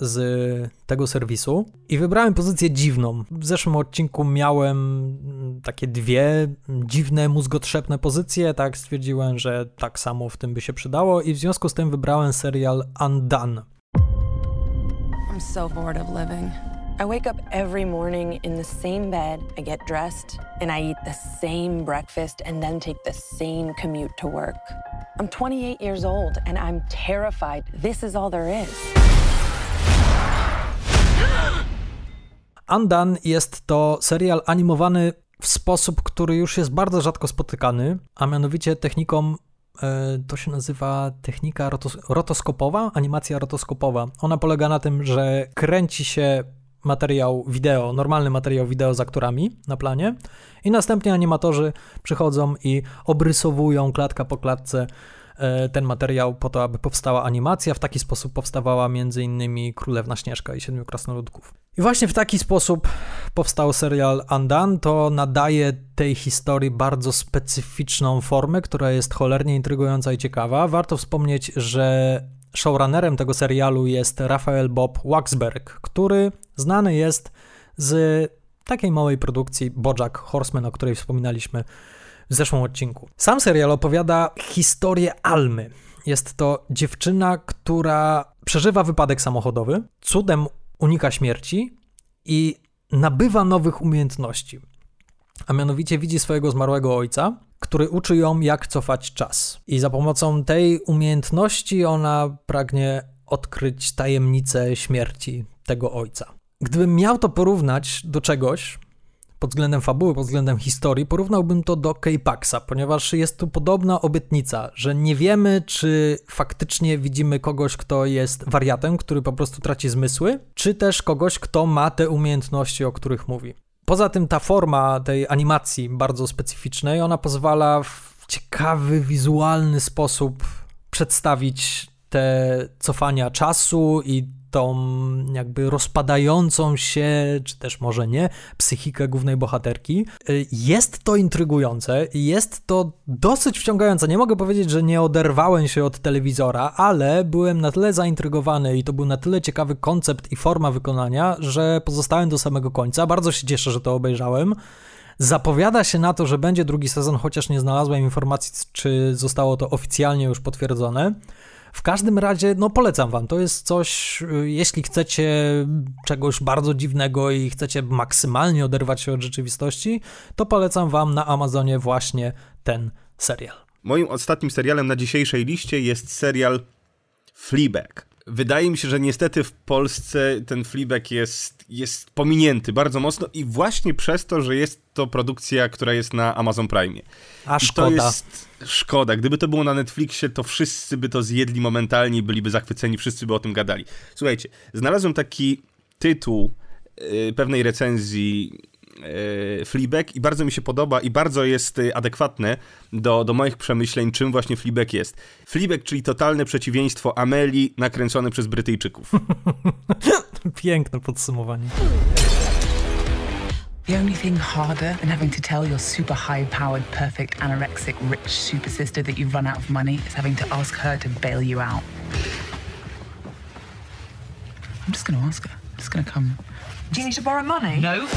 B: z tego serwisu i wybrałem pozycję dziwną. W zeszłym odcinku miałem takie dwie dziwne, mózgotrzepne pozycje, tak stwierdziłem, że tak samo w tym by się przydało i w związku z tym wybrałem serial Undone. I'm so bored of living. I wake up every morning in the same bed, I get dressed, and I eat the same breakfast and then take the same commute to work. I'm 28 years old and I'm terrified this is all there is. Undone jest to serial animowany w sposób, który już jest bardzo rzadko spotykany, a mianowicie techniką, e, to się nazywa technika rotos rotoskopowa, animacja rotoskopowa. Ona polega na tym, że kręci się materiał wideo, normalny materiał wideo z aktorami na planie i następnie animatorzy przychodzą i obrysowują klatka po klatce ten materiał po to, aby powstała animacja. W taki sposób powstawała m.in. Królewna Śnieżka i Siedmiu Krasnoludków. I właśnie w taki sposób powstał serial Undone. To nadaje tej historii bardzo specyficzną formę, która jest cholernie intrygująca i ciekawa. Warto wspomnieć, że showrunnerem tego serialu jest Rafael Bob Waxberg, który znany jest z takiej małej produkcji Bojack Horseman, o której wspominaliśmy w zeszłym odcinku. Sam serial opowiada historię Almy. Jest to dziewczyna, która przeżywa wypadek samochodowy, cudem unika śmierci i nabywa nowych umiejętności. A mianowicie widzi swojego zmarłego ojca, który uczy ją, jak cofać czas. I za pomocą tej umiejętności ona pragnie odkryć tajemnicę śmierci tego ojca. Gdybym miał to porównać do czegoś, pod względem fabuły, pod względem historii, porównałbym to do K-Paxa, ponieważ jest tu podobna obietnica, że nie wiemy, czy faktycznie widzimy kogoś, kto jest wariatem, który po prostu traci zmysły, czy też kogoś, kto ma te umiejętności, o których mówi. Poza tym ta forma tej animacji bardzo specyficznej, ona pozwala w ciekawy, wizualny sposób przedstawić te cofania czasu i tą jakby rozpadającą się, czy też może nie, psychikę głównej bohaterki. Y, jest to intrygujące, jest to dosyć wciągające. Nie mogę powiedzieć, że nie oderwałem się od telewizora, ale byłem na tyle zaintrygowany i to był na tyle ciekawy koncept i forma wykonania, że pozostałem do samego końca. Bardzo się cieszę, że to obejrzałem. Zapowiada się na to, że będzie drugi sezon, chociaż nie znalazłem informacji, czy zostało to oficjalnie już potwierdzone. W każdym razie, no polecam wam. To jest coś, y, jeśli chcecie czegoś bardzo dziwnego i chcecie maksymalnie oderwać się od rzeczywistości, to polecam wam na Amazonie właśnie ten serial.
A: Moim ostatnim serialem na dzisiejszej liście jest serial Fleabag. Wydaje mi się, że niestety w Polsce ten Fleabag jest, jest pominięty bardzo mocno i właśnie przez to, że jest to produkcja, która jest na Amazon Prime.
B: A szkoda.
A: I to jest szkoda. Gdyby to było na Netflixie, to wszyscy by to zjedli momentalnie, byliby zachwyceni, wszyscy by o tym gadali. Słuchajcie, znalazłem taki tytuł yy, pewnej recenzji Fleabag i bardzo mi się podoba i bardzo jest yy, adekwatne do, do moich przemyśleń, czym właśnie Fleabag jest. Fleabag, czyli totalne przeciwieństwo Ameli nakręcone przez Brytyjczyków. <laughs>
B: Piękne podsumowanie.
T: The only thing harder than having to tell your super high powered, perfect, anorexic, rich super sister that you've run out of money is having to ask her to bail you out. I'm just gonna ask her. I'm just gonna come.
D: Do you need to borrow money?
T: No.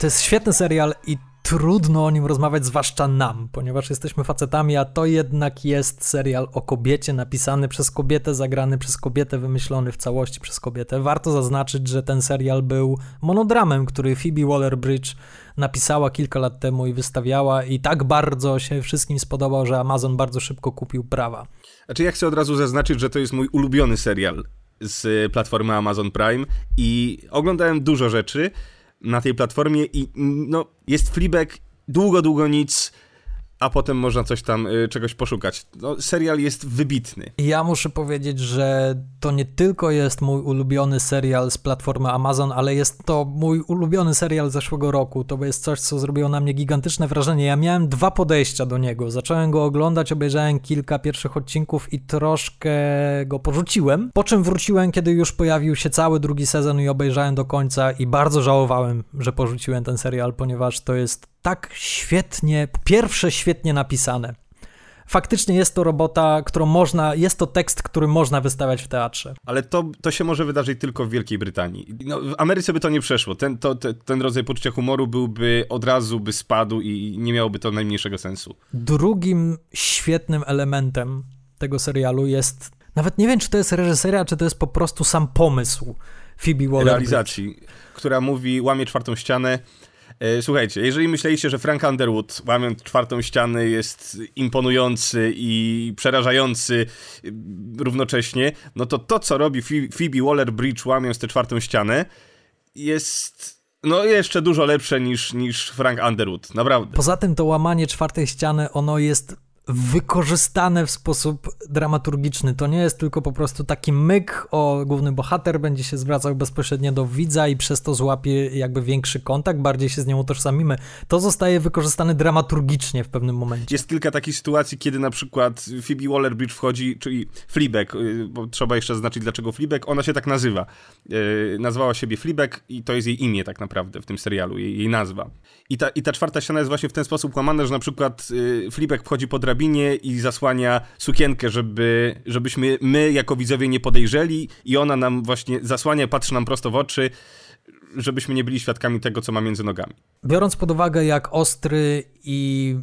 B: To jest świetny serial i trudno o nim rozmawiać, zwłaszcza nam, ponieważ jesteśmy facetami, a to jednak jest serial o kobiecie, napisany przez kobietę, zagrany przez kobietę, wymyślony w całości przez kobietę. Warto zaznaczyć, że ten serial był monodramem, który Phoebe Waller-Bridge napisała kilka lat temu i wystawiała i tak bardzo się wszystkim spodobał, że Amazon bardzo szybko kupił prawa.
A: Znaczy ja chcę od razu zaznaczyć, że to jest mój ulubiony serial z platformy Amazon Prime i oglądałem dużo rzeczy, na tej platformie i no, jest Fleabag, długo, długo nic, a potem można coś tam, y, czegoś poszukać. No, serial jest wybitny.
B: Ja muszę powiedzieć, że to nie tylko jest mój ulubiony serial z platformy Amazon, ale jest to mój ulubiony serial zeszłego roku. To jest coś, co zrobiło na mnie gigantyczne wrażenie. Ja miałem dwa podejścia do niego. Zacząłem go oglądać, obejrzałem kilka pierwszych odcinków i troszkę go porzuciłem. Po czym wróciłem, kiedy już pojawił się cały drugi sezon i obejrzałem do końca i bardzo żałowałem, że porzuciłem ten serial, ponieważ to jest tak świetnie, pierwsze świetnie napisane. Faktycznie jest to robota, którą można, jest to tekst, który można wystawiać w teatrze.
A: Ale to, to się może wydarzyć tylko w Wielkiej Brytanii. No, w Ameryce by to nie przeszło. Ten, to, te, ten rodzaj poczucia humoru byłby od razu by spadł i nie miałoby to najmniejszego sensu.
B: Drugim świetnym elementem tego serialu jest, nawet nie wiem, czy to jest reżyseria, czy to jest po prostu sam pomysł Phoebe Waller.
A: Realizacji, która mówi, łamie czwartą ścianę, słuchajcie, jeżeli myśleliście, że Frank Underwood, łamiąc czwartą ścianę, jest imponujący i przerażający e, równocześnie, no to to, co robi Phoebe Waller-Bridge łamiąc tę czwartą ścianę, jest no jeszcze dużo lepsze niż, niż Frank Underwood, naprawdę.
B: Poza tym to łamanie czwartej ściany, ono jest wykorzystane w sposób dramaturgiczny. To nie jest tylko po prostu taki myk, o główny bohater będzie się zwracał bezpośrednio do widza i przez to złapie jakby większy kontakt, bardziej się z nią utożsamimy. To zostaje wykorzystane dramaturgicznie w pewnym momencie.
A: Jest kilka takich sytuacji, kiedy na przykład Phoebe Waller-Bridge wchodzi, czyli Fleabag, y, bo trzeba jeszcze zaznaczyć dlaczego Fleabag, ona się tak nazywa. Yy, nazwała siebie Fleabag i to jest jej imię tak naprawdę w tym serialu, jej, jej nazwa. I ta, I ta czwarta ściana jest właśnie w ten sposób łamana, że na przykład yy, Fleabag wchodzi po drabinie i zasłania sukienkę, żeby, żebyśmy my jako widzowie nie podejrzeli i ona nam właśnie zasłania, patrzy nam prosto w oczy, żebyśmy nie byli świadkami tego, co ma między nogami.
B: Biorąc pod uwagę, jak ostry i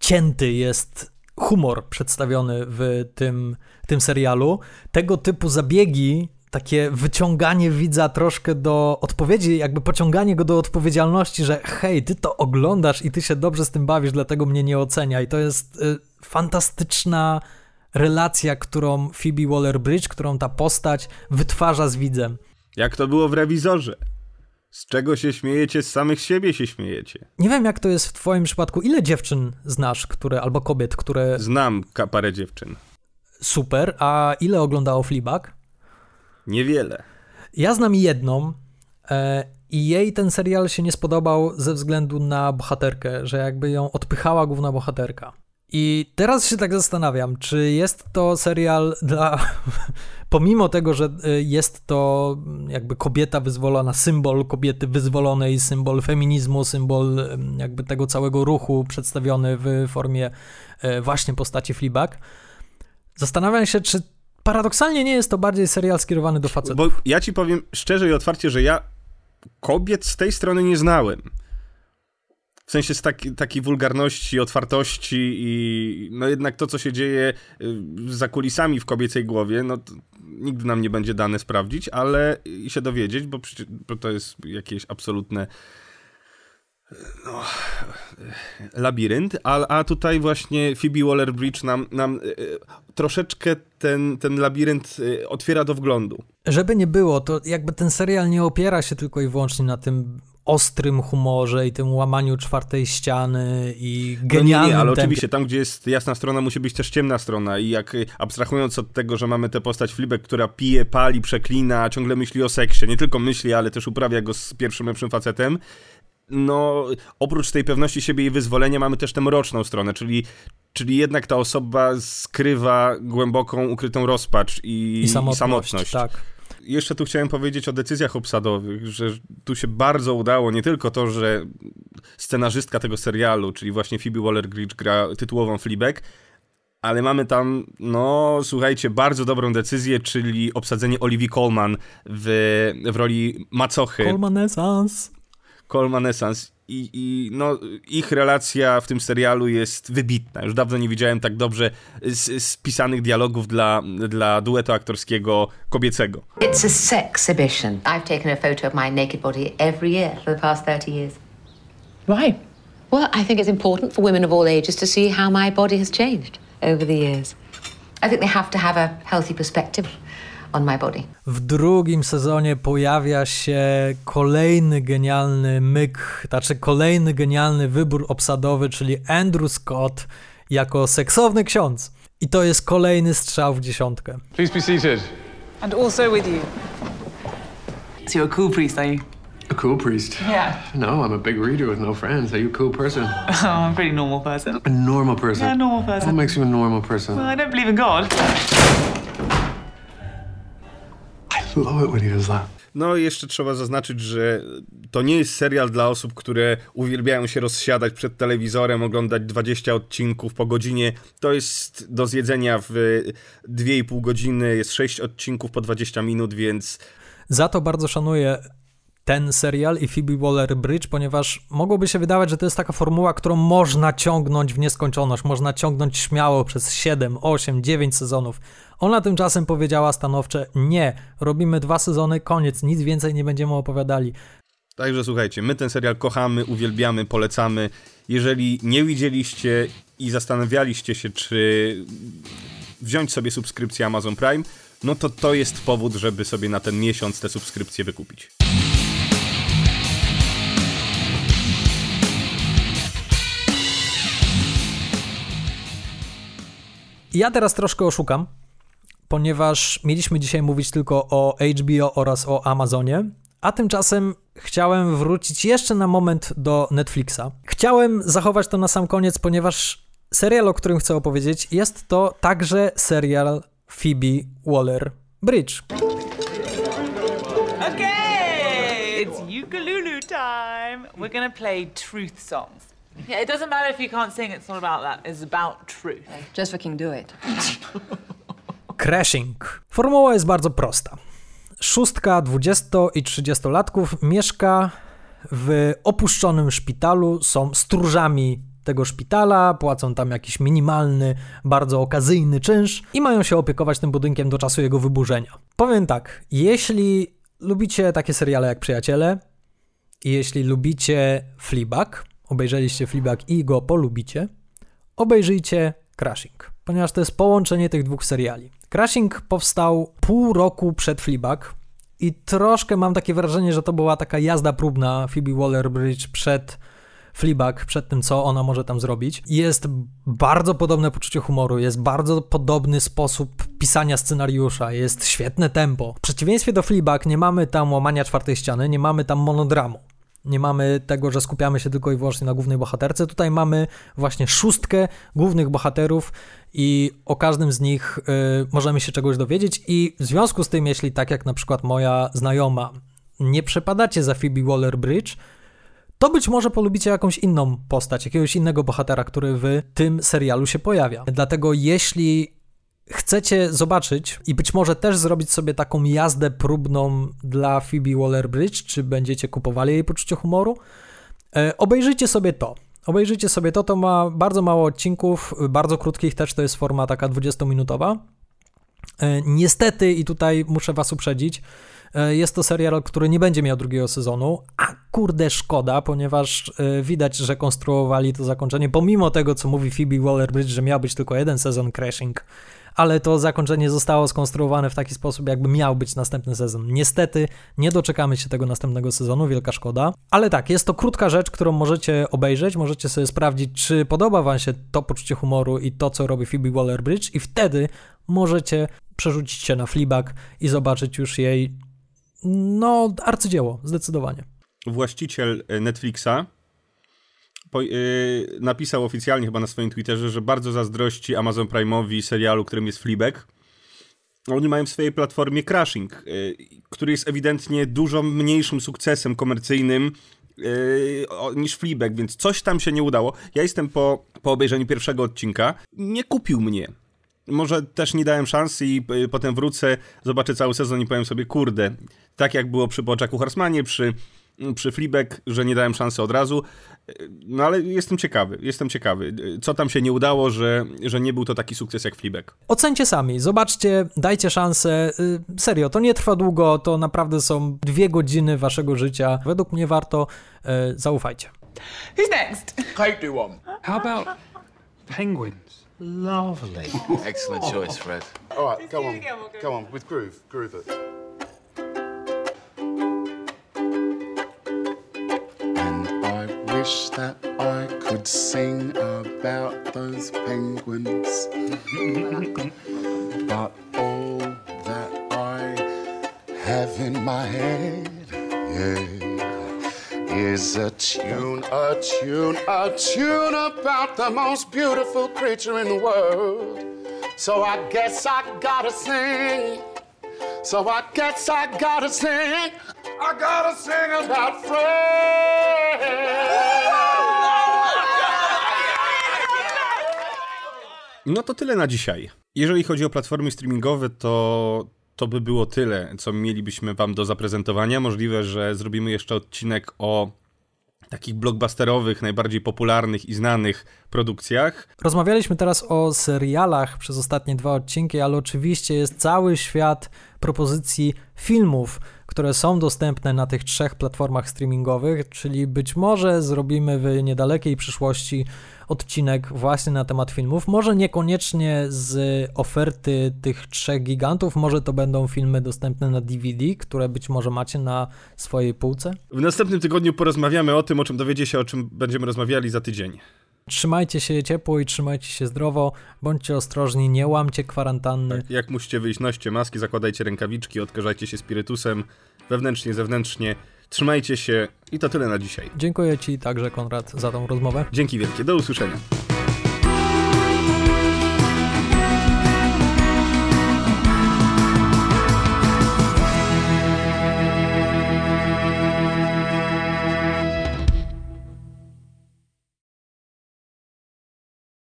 B: cięty jest humor przedstawiony w tym, tym serialu, tego typu zabiegi takie wyciąganie widza troszkę do odpowiedzi, jakby pociąganie go do odpowiedzialności, że hej, ty to oglądasz i ty się dobrze z tym bawisz, dlatego mnie nie ocenia. I to jest y, fantastyczna relacja, którą Phoebe Waller-Bridge, którą ta postać wytwarza z widzem.
A: Jak to było w rewizorze? Z czego się śmiejecie? Z samych siebie się śmiejecie.
B: Nie wiem, jak to jest w twoim przypadku. Ile dziewczyn znasz, które, albo kobiet, które...
A: Znam parę dziewczyn.
B: Super. A ile oglądało Fleabag?
A: Niewiele.
B: Ja znam jedną e, i jej ten serial się nie spodobał ze względu na bohaterkę, że jakby ją odpychała główna bohaterka. I teraz się tak zastanawiam, czy jest to serial dla. <laughs> Pomimo tego, że y, jest to jakby kobieta wyzwolona, symbol kobiety wyzwolonej, symbol feminizmu, symbol jakby tego całego ruchu przedstawiony w formie y, właśnie postaci Fleabag. Zastanawiam się, czy paradoksalnie nie jest to bardziej serial skierowany do facetów.
A: Bo ja ci powiem szczerze i otwarcie, że ja kobiet z tej strony nie znałem. W sensie z taki, takiej wulgarności, otwartości i no jednak to, co się dzieje y, za kulisami w kobiecej głowie, no nigdy nam nie będzie dane sprawdzić, ale i się dowiedzieć, bo, przecież, bo to jest jakieś absolutne no, labirynt, a, a tutaj właśnie Phoebe Waller-Bridge nam, nam y, troszeczkę ten, ten labirynt otwiera do wglądu.
B: Żeby nie było, to jakby ten serial nie opiera się tylko i wyłącznie na tym ostrym humorze i tym łamaniu czwartej ściany i genialnym no nie, nie,
A: ale
B: tempie.
A: oczywiście tam, gdzie jest jasna strona, musi być też ciemna strona i jak abstrahując od tego, że mamy tę postać Flibek, która pije, pali, przeklina, ciągle myśli o seksie, nie tylko myśli, ale też uprawia go z pierwszym lepszym facetem, no oprócz tej pewności siebie i wyzwolenia mamy też tę mroczną stronę, czyli, czyli jednak ta osoba skrywa głęboką, ukrytą rozpacz i,
B: I samotność.
A: I samotność.
B: Tak.
A: Jeszcze tu chciałem powiedzieć o decyzjach obsadowych, że tu się bardzo udało nie tylko to, że scenarzystka tego serialu, czyli właśnie Phoebe Waller-Bridge gra tytułową Fleabag, ale mamy tam, no słuchajcie, bardzo dobrą decyzję, czyli obsadzenie Olivia Colman w, w roli macochy.
B: Colmanescence.
A: Colmanescence i, i no, ich relacja w tym serialu jest wybitna. Już dawno nie widziałem tak dobrze spisanych dialogów dla, dla duetu aktorskiego kobiecego.
U: It's a sexhibition. I've taken a photo of my naked body every year for the past 30 years.
T: Why?
U: Well, I think it's important for women of all ages to see how my body has changed over the years. I think they have to have a healthy perspective on my body.
B: W drugim sezonie pojawia się kolejny genialny myk, znaczy kolejny genialny wybór obsadowy, czyli Andrew Scott jako seksowny ksiądz. I to jest kolejny strzał w dziesiątkę.
V: Please be seated.
W: And also with you. So you're a cool priest, are you?
V: A cool priest?
W: Yeah.
V: No, I'm a big reader with no friends. Are you a cool person?
W: Oh, <laughs> I'm a pretty normal person.
V: A normal person?
W: Yeah, a normal person.
V: What makes you a normal person?
W: Well, I don't believe in God.
V: Love it when he does that.
A: No i jeszcze trzeba zaznaczyć, że to nie jest serial dla osób, które uwielbiają się rozsiadać przed telewizorem, oglądać 20 odcinków po godzinie. To jest do zjedzenia w 2,5 godziny, jest 6 odcinków po 20 minut, więc...
B: Za to bardzo szanuję ten serial i Phoebe Waller-Bridge, ponieważ mogłoby się wydawać, że to jest taka formuła, którą można ciągnąć w nieskończoność, można ciągnąć śmiało przez 7, 8, 9 sezonów. Ona tymczasem powiedziała stanowcze: Nie, robimy dwa sezony, koniec, nic więcej nie będziemy opowiadali.
A: Także słuchajcie, my ten serial kochamy, uwielbiamy, polecamy. Jeżeli nie widzieliście i zastanawialiście się, czy wziąć sobie subskrypcję Amazon Prime, no to to jest powód, żeby sobie na ten miesiąc tę subskrypcję wykupić.
B: Ja teraz troszkę oszukam, ponieważ mieliśmy dzisiaj mówić tylko o HBO oraz o Amazonie, a tymczasem chciałem wrócić jeszcze na moment do Netflixa. Chciałem zachować to na sam koniec, ponieważ serial, o którym chcę opowiedzieć, jest to także serial Phoebe Waller-Bridge.
W: Okay, it's ukulele time. We're gonna play truth songs. Yeah, it doesn't matter if you can't sing, it's not about that. It's about truth.
I: Just fucking do it. <laughs>
B: Crashing. Formuła jest bardzo prosta. Szóstka 20 i 30-latków mieszka w opuszczonym szpitalu, są stróżami tego szpitala, płacą tam jakiś minimalny, bardzo okazyjny czynsz i mają się opiekować tym budynkiem do czasu jego wyburzenia. Powiem tak, jeśli lubicie takie seriale jak Przyjaciele i jeśli lubicie Fleabag, obejrzeliście Fleabag i go polubicie, obejrzyjcie Crashing, ponieważ to jest połączenie tych dwóch seriali. Crashing powstał pół roku przed Fleabag i troszkę mam takie wrażenie, że to była taka jazda próbna Phoebe Waller-Bridge przed Fleabag, przed tym, co ona może tam zrobić. Jest bardzo podobne poczucie humoru, jest bardzo podobny sposób pisania scenariusza, jest świetne tempo. W przeciwieństwie do Fleabag nie mamy tam łamania czwartej ściany, nie mamy tam monodramu. Nie mamy tego, że skupiamy się tylko i wyłącznie na głównej bohaterce. Tutaj mamy właśnie szóstkę głównych bohaterów i o każdym z nich y, możemy się czegoś dowiedzieć i w związku z tym, jeśli tak jak na przykład moja znajoma nie przepadacie za Phoebe Waller-Bridge, to być może polubicie jakąś inną postać, jakiegoś innego bohatera, który w tym serialu się pojawia. Dlatego jeśli chcecie zobaczyć i być może też zrobić sobie taką jazdę próbną dla Phoebe Waller-Bridge, czy będziecie kupowali jej poczucie humoru, e, obejrzyjcie sobie to. Obejrzyjcie sobie to, to ma bardzo mało odcinków, bardzo krótkich też, to jest forma taka 20-minutowa. E, niestety, i tutaj muszę was uprzedzić, e, jest to serial, który nie będzie miał drugiego sezonu, a kurde szkoda, ponieważ widać, że konstruowali to zakończenie, pomimo tego, co mówi Phoebe Waller-Bridge, że miał być tylko jeden sezon Crashing, ale to zakończenie zostało skonstruowane w taki sposób, jakby miał być następny sezon. Niestety nie doczekamy się tego następnego sezonu, wielka szkoda. Ale tak, jest to krótka rzecz, którą możecie obejrzeć, możecie sobie sprawdzić, czy podoba wam się to poczucie humoru i to, co robi Phoebe Waller-Bridge i wtedy możecie przerzucić się na Fleabag i zobaczyć już jej, no, arcydzieło, zdecydowanie.
A: Właściciel Netflixa po, yy, napisał oficjalnie chyba na swoim Twitterze, że bardzo zazdrości Amazon Prime'owi serialu, którym jest Fleabag. Oni mają w swojej platformie Crashing, yy, który jest ewidentnie dużo mniejszym sukcesem komercyjnym yy, niż Fleabag, więc coś tam się nie udało. Ja jestem po, po obejrzeniu pierwszego odcinka. Nie kupił mnie. Może też nie dałem szansy i y, potem wrócę, zobaczę cały sezon i powiem sobie, kurde, tak jak było przy Boczaku Horsemanie, przy przy Fleabag, że nie dałem szansy od razu. No ale jestem ciekawy, jestem ciekawy, co tam się nie udało, że, że nie był to taki sukces jak Fleabag.
B: Ocencie sami, zobaczcie, dajcie szansę. Y, serio, to nie trwa długo, to naprawdę są dwie godziny waszego życia. Według mnie warto, y, zaufajcie.
W: Who's next?
L: Kate do one.
V: How about penguins?
L: Lovely.
X: Excellent choice, Fred.
Y: All right, go on. Go on, with groove. Groove it.
Z: Wish that I could sing about those penguins. <laughs> but all that I have in my head, yeah, is a tune, a tune, a tune about the most beautiful creature in the world. So I guess I gotta sing. So I guess I gotta sing. I gotta sing about Fred.
A: No to tyle na dzisiaj. Jeżeli chodzi o platformy streamingowe, to to by było tyle, co mielibyśmy wam do zaprezentowania. Możliwe, że zrobimy jeszcze odcinek o takich blockbusterowych, najbardziej popularnych i znanych produkcjach.
B: Rozmawialiśmy teraz o serialach przez ostatnie dwa odcinki, ale oczywiście jest cały świat propozycji filmów, które są dostępne na tych trzech platformach streamingowych, czyli być może zrobimy w niedalekiej przyszłości odcinek właśnie na temat filmów. Może niekoniecznie z oferty tych trzech gigantów, może to będą filmy dostępne na DVD, które być może macie na swojej półce.
A: W następnym tygodniu porozmawiamy o tym, o czym dowiecie się, o czym będziemy rozmawiali za tydzień.
B: Trzymajcie się ciepło i trzymajcie się zdrowo, bądźcie ostrożni, nie łamcie kwarantanny.
A: Tak, jak musicie wyjść, noście maski, zakładajcie rękawiczki, odkażajcie się spirytusem, wewnętrznie, zewnętrznie. Trzymajcie się i to tyle na dzisiaj.
B: Dziękuję Ci także, Konrad, za tą rozmowę.
A: Dzięki wielkie, do usłyszenia.